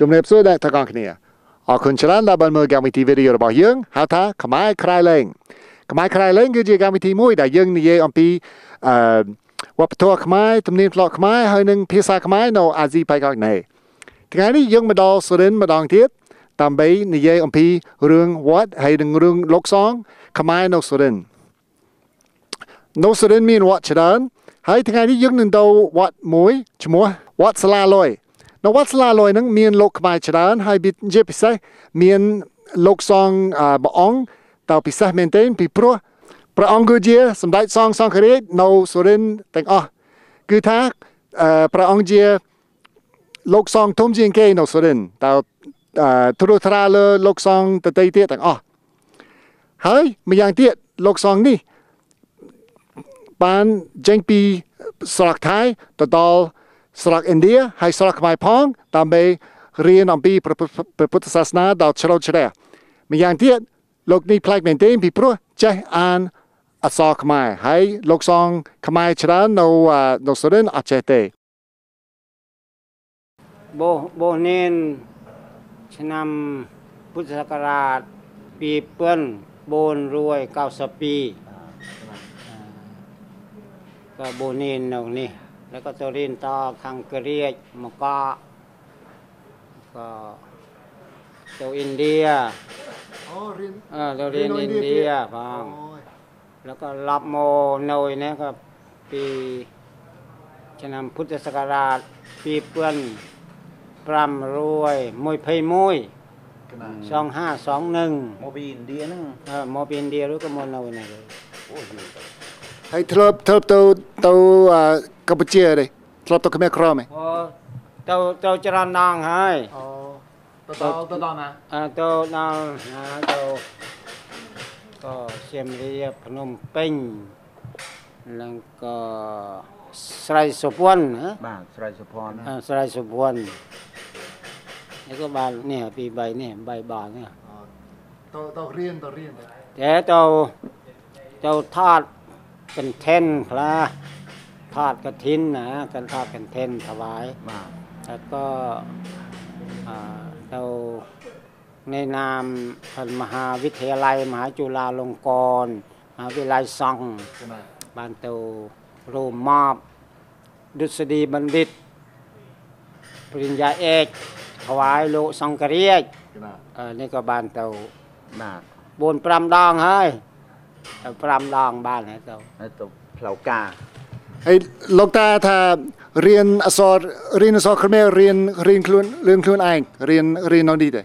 ជំរាបសួរអ្នកទាំងអស់គ្នាអរគុណច្រើនដែលបានមើលកម្មវិធីវីដេអូរបស់យើងហៅថាខ្មែរក្រៃលែងខ្មែរក្រៃលែងគឺជាកម្មវិធីមួយដែលយើងនិយាយអំពីអឺវប្បធម៌ខ្មែរទំនៀមទម្លាប់ខ្មែរហើយនិងភាសាខ្មែរនៅអាស៊ីប៉ៃកោកណេថ្ងៃនេះយើងមកដល់សុរិនម្ដងទៀតដើម្បីនិយាយអំពីរឿងវត្តហើយនិងរឿងលោកសងខ្មែរនៅសុរិននៅសុរិនមានវត្តច្រើនហើយថ្ងៃនេះយើងនឹងទៅវត្តមួយឈ្មោះវត្តសាឡាលយ នៅវត្តស្លាលយហ្នឹងមានលោកខ្មែរច្រើនហើយជាពិសេសមានលោកសងព្រះអង្គតើពិសេសមែនទែនពីព្រោះព្រះអង្គគឺជាសម្ដេចសងសង្ឃរាជនៅសុរិនទាំងអស់គឺថាព្រះអង្គជាលោកសងធំជាងគេនៅសុរិនតើទ្រុត្រាលើលោកសងតន្ត្រីទៀតទាំងអស់ហើយម្យ៉ាងទៀតលោកសងនេះបានចេញពីស្រុកថៃទៅដល់ ស្រុកឥណ្ឌាហើយស្រុកខ្មែរផងដើម្បីរៀនអំពីព្រះពុទ្ធសាសនាដល់ជ្រៅជ្រះម្យ៉ាងទៀតលោកនេះប្លែកមែនទេពីព្រោះចេះអានអក្សរខ្មែរហើយលោកសងខ្មែរច្រើននៅនៅសុរិនអត់ចេះទេបោះបោះនេនឆ្នាំពុទ្ធសករាជ2492ក៏បោះនេននៅនេះ แล้วก็โซลินต่อคังเกเรียมกะก็ตัวอินเดียอ๋อเรียนเออโซลินอินเดียฟังแล้วก็ลับโมนอยนะครับปีชนำพุทธศักราช ปีเปื้อนปรำรวยมวยเพยมวยสองห้าสองหนึ่งโมบินเดียนึงเออโมบินเดียรู้ก็โมโนยนะเลยให้เทิบเทิบตัวตัว កម្ពុជាទេធ្លាប់ទៅខ្មែរក្រមទេអូទៅទៅច្រើនដងហើយអូទៅទៅដល់ណាអើទៅដល់ណាទៅក៏សៀមរាបភ្នំពេញនិងក៏ស្រៃសុវណ្ណណាបាទស្រៃសុវណ្ណស្រៃសុវណ្ណនេះក៏បាននេះពី3នេះ3បាល់នេះទៅទៅរៀនទៅរៀនតែទៅទៅថត content ខ្លះ ทอดกระทินนะกันทอดกันเทนถวาย แล้วก็เราในนามมหาวิทยาลัย มหาจุฬาลงกรณ์มหาวิทยาลัยซองบานเตโรมมอบ ดุษฎีบัณฑิต ปริญญาเอกถวายโลสังเกตยกนี่ก็บานเตาบุญปรำดองเฮ้ยปรำดองบ้านไหนเตาเตาเผากา ហើយលោកតាថារៀនអក្សររៀនអក្សរខ្មែររៀនរៀនខ្លួនរៀនខ្លួនឯងរៀនរៀននៅនេះទេ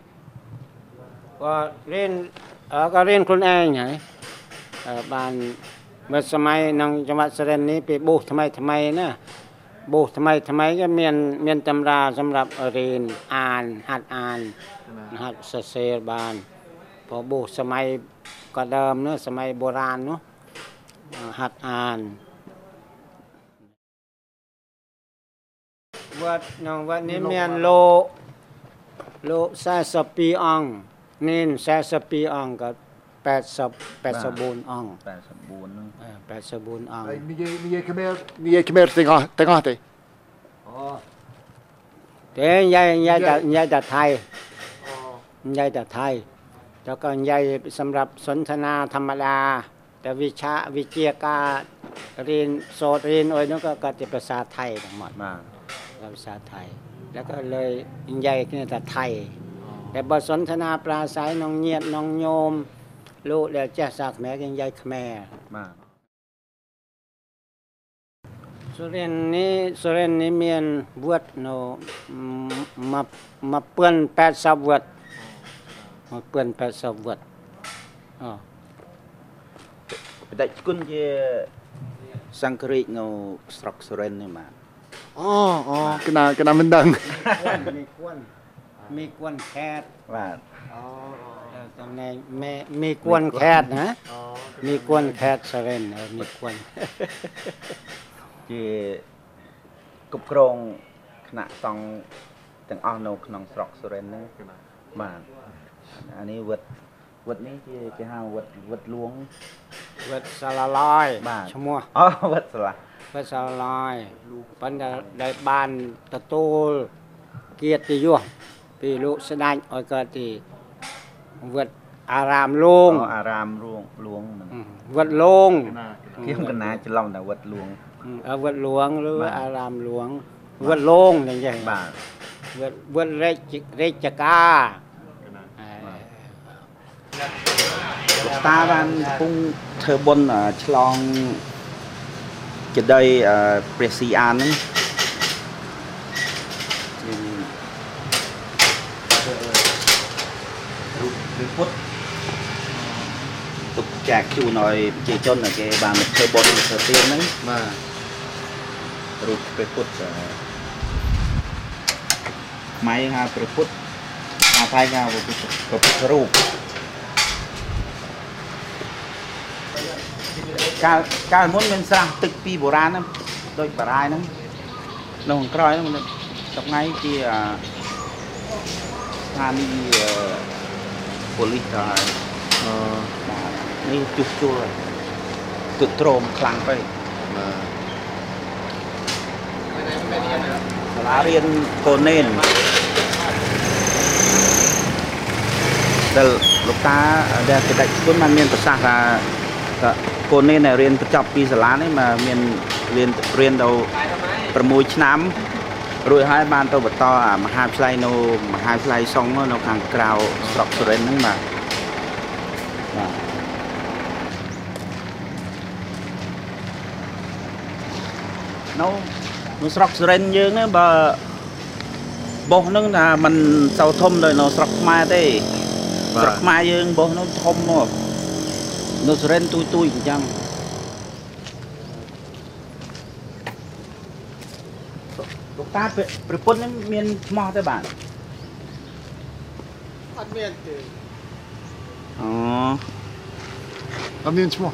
បាទរៀនក៏រៀនខ្លួនឯងហើយបានមើលសម័យក្នុងចង្វាក់សរិននេះពេលបូសថ្មីថ្មីណាបូសថ្មីថ្មីក៏មាន មានតម្រាសម្រាប់រៀនអានហាត់អានហាត់សរសេរបានព្រោះបូសសម័យក៏ដើមណាសម័យបុរាណនោះហាត់អាន วัดนองวัดนี้เมียนโล โลแซสปีอังเน้นซสปีอังกับแปดสบแปดสบูนอังแปดสบูนแปดสบูนอังมีเยมีเยขมรมีเยขมรติงอะติงอะติเดี๋ยวยายยายจะยายจะไทยยายจะไทย แล้วก็ยายสำหรับสนทนาธรรมดา แต่วิชาวิเจียการเรียนโสดเรียนอะไรนั่นก็กติภาษาไทยทั้งหมดมา ภาษาไทย แล้วก็เลยใหญ่ขึ้นแต่ไทย แต่บทสนทนาปราศัยน้องเงียบน้องโยมลูกแล้วจะสักแม่ยังใหญ่แม่มาสุรินนี้สุรินนี้เมียนบวชโนมามาเปื้อนแปดสับวชមកពឿន80វត្តអូបដិគុណជាសង្ឃរាជនៅស្រុកសុរិននេះបាទ អូអូកណាកណាមិនដឹងមីគួនមីគួនខេតបាទអូតំណែងមេមីគួនខេតណាមីគួនខេតសុរិនមីគួនជាគ្រប់គ្រងគណៈសង្ឃទាំងអស់នៅក្នុងស្រុកសុរិនហ្នឹងបាទអានេះវត្តវត្តនេះជាគេហៅវត្តវត្តលួងវត្តសាឡាឡយឈ្មោះអូវត្តសាឡា វត្តសាឡាឡយប៉ុន្តែដែលបានទទួល qiệt យសពីលោកស្ដេចឲ្យកើតទីវត្តអារាមលងអារាមរួងលួងហ្នឹងវត្តលងខ្ញុំកណាច្រឡំតែវត្តលួងអឺវត្តលួងឬបាទអារាមលួងវត្តលងយ៉ាងចេះបាទវត្តវត្តរាជរាជការអឺលោកតាបានកំពុងធ្វើបុណ្យអឺឆ្លង ចដីអឺព្រះស៊ីអានហ្នឹងជារូបព្រះពុទ្ធទុកចែកជូនឲ្យប្រជាជនដែលគេបានមកធ្វើបុណ្យធ្វើទានហ្នឹងបាទរូបព្រះពុទ្ធអឺខ្មែរហៅព្រះពុទ្ធអាថៃហៅព្រះពុទ្ធព្រះពុទ្ធរូប កាលកាលមុនមានស្រះទឹកពីបុរាណហ្នឹងដូចបារាយហ្នឹងនៅខាងក្រោយហ្នឹងថ្ងៃជាអឺស្ថានីយ៍អឺប៉ូលីសទៅហើយអឺបាទនេះជួសជុលហើយទឹកត្រោមខ្លាំងពេកបាទសាលារៀនកូននេនដែលលោកតាដែលបដិជនបានមានប្រសាសន៍ថា ថាកូននេនដែលរៀនបញ្ចប់ពីសាលានេះមកមានរៀនរៀនទៅ6ឆ្នាំរួចហើយបានទៅបន្តអាមហាវិទ្យាល័យនៅមហាវិទ្យាល័យសុងនៅខាងក្រៅស្រុកសុរិន្ទហ្នឹងបាទបាទនៅនៅស្រុកសុរិន្ទយើងហ្នឹងបើបោះហ្នឹងថាมันសូវធំដូចនៅស្រុកខ្មែរទេស្រុកខ្មែរយើងបោះហ្នឹងធំមក នៅសុរិន្ទទូចទូចអញ្ចឹងលោកតាព្រះព្រះពុទ្ធហ្នឹងមានឈ្មោះទេបាទអត់មានទេអូអត់មានឈ្មោះ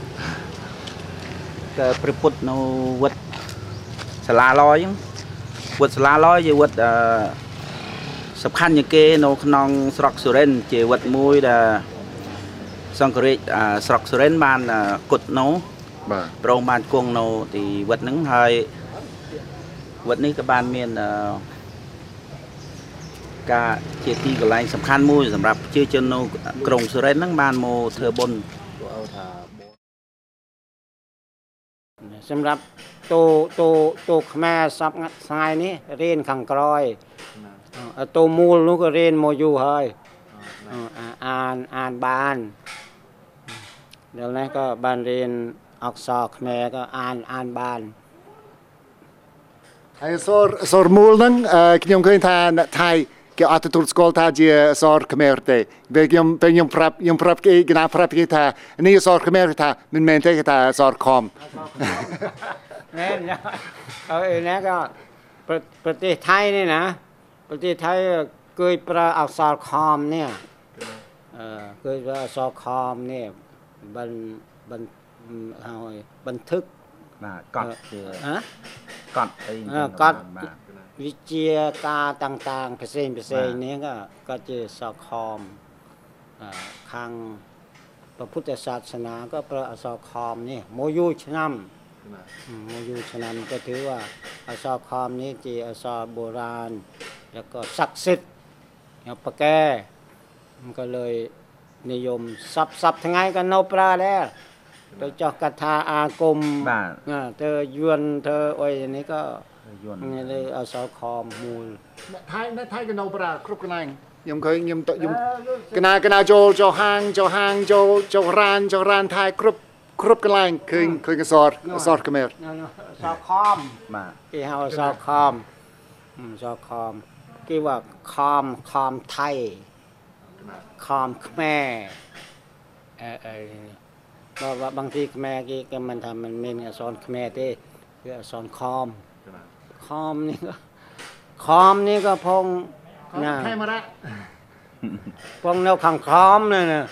ក៏ព្រះពុទ្ធនៅវត្តសាលាឡយហ្នឹងវត្តសាលាឡយជាវត្តអឺសំខាន់ជាងគេនៅក្នុងស្រុកសុរិនទ៍ជាវត្តមួយដែល សង្គរាជស្រុកសុរិនបានគុតណូបាទប្រងបានគង់នៅទីវត្តហ្នឹងហើយវត្តនេះក៏បានមានការជាទីកន្លែងសំខាន់មួយសម្រាប់ប្រជាជននៅក្រុងសុរិនហ្នឹងបានមកធ្វើបុណ្យសម្រាប់តូតូតូខ្មែរសពស្ងាយនេះរៀនខាងក្រោយតូមូលនោះក៏រៀនមកយូរហើយអានអានបាន ដល់នេះក៏បានរៀនអក្សរខ្មែរក៏អានអានបានហើយអសរអសរមូលហ្នឹងអឺខ្ញុំឃើញថាអ្នកថៃគេអត់ទទួលស្គាល់ថាជាអសរខ្មែរទេពេលខ្ញុំពេលខ្ញុំប្រាប់ខ្ញុំប្រាប់គេគេណាប្រាប់គេថានេះអសរខ្មែរគេថាមិនមែនទេគេថាអសរខំមែនណាអើនេះក៏ប្រប្រទេសថៃនេះណាប្រទេសថៃគឺប្រើអក្សរខមនេះអឺគឺប្រើអក្សរខម บันบันเอาบันทึกกอดคือฮะกดไอ้กอดวิเชียกาต่างๆเปเซ็นเปเซนนี้ก็ก็จะสอคอมคังพระพุทธศาสนาก็พระอสอคอมนี่โมยุชนำโมยุชนำก็ถือว่าอสอคอมนี่จีอสอโบราณ แล้วก็ศักดิ์สิทธิ์ประแก้มันก็เลย និយមសពសពថ្ងៃក៏នៅប្រើដែរទៅចោះកថាអាគមបាទទៅយួនធ្វើអុយនេះក៏យួននេះអសរខមមូលអ្នកថៃអ្នកថៃក៏នៅប្រើគ្រប់កន្លែងខ្ញុំឃើញខ្ញុំទៅខ្ញុំកណាកណាចូលចូលហាងចូលហាងចូលចូលរានចូលរានថៃគ្រប់គ្រប់កន្លែងឃើញឃើញអសរអសរខ្មែរអសរខមបាទគេហៅអសរខមអសរខមគេថាខមខមថៃ คอมแม่เออเออบอว่าบางทีแม่กี้ก็มันทำมันเมนอักษแม่ที่คืออักษคอมคอมนี่ก็คอมนี่ก็พงนะใช่มาละพงแนวขังคอมเนี่ยนะ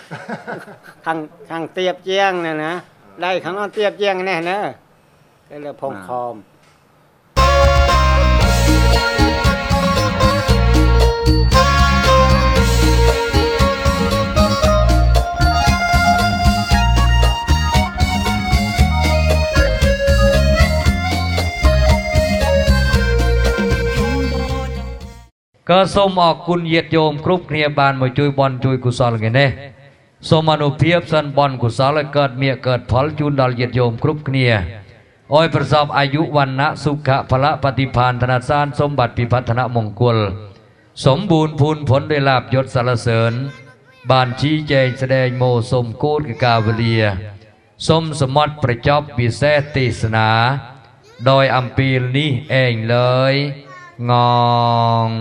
ขังขังเตียบเจียงเนี่ยนะได้ขังนอนเตียบเจียงแน่เนะก็เลยพงคอม ក៏សូមអរគុណញាតិញោមគ្រប់គ្នាបានមកជួយបន់ជួយកុសលថ្ងៃនេះសូមអនុភាពសិនបន់កុសលឲ្យកើតមាសកើតផលជូនដល់ញាតិញោមគ្រប់គ្នាអោយប្រសពអាយុវណ្ណៈសុខៈផលៈបฏิផានធនសានសម្បត្តិពិพัฒនមង្គលសម្បូរភូនผลដោយឡាបយศសរសើរបានชี้ចែងស្ដែងមោសុំកូនកកាវលាសុំសមត់ប្រចប់ពិសេសទេសនាដោយអំពីលនេះឯងលើយងង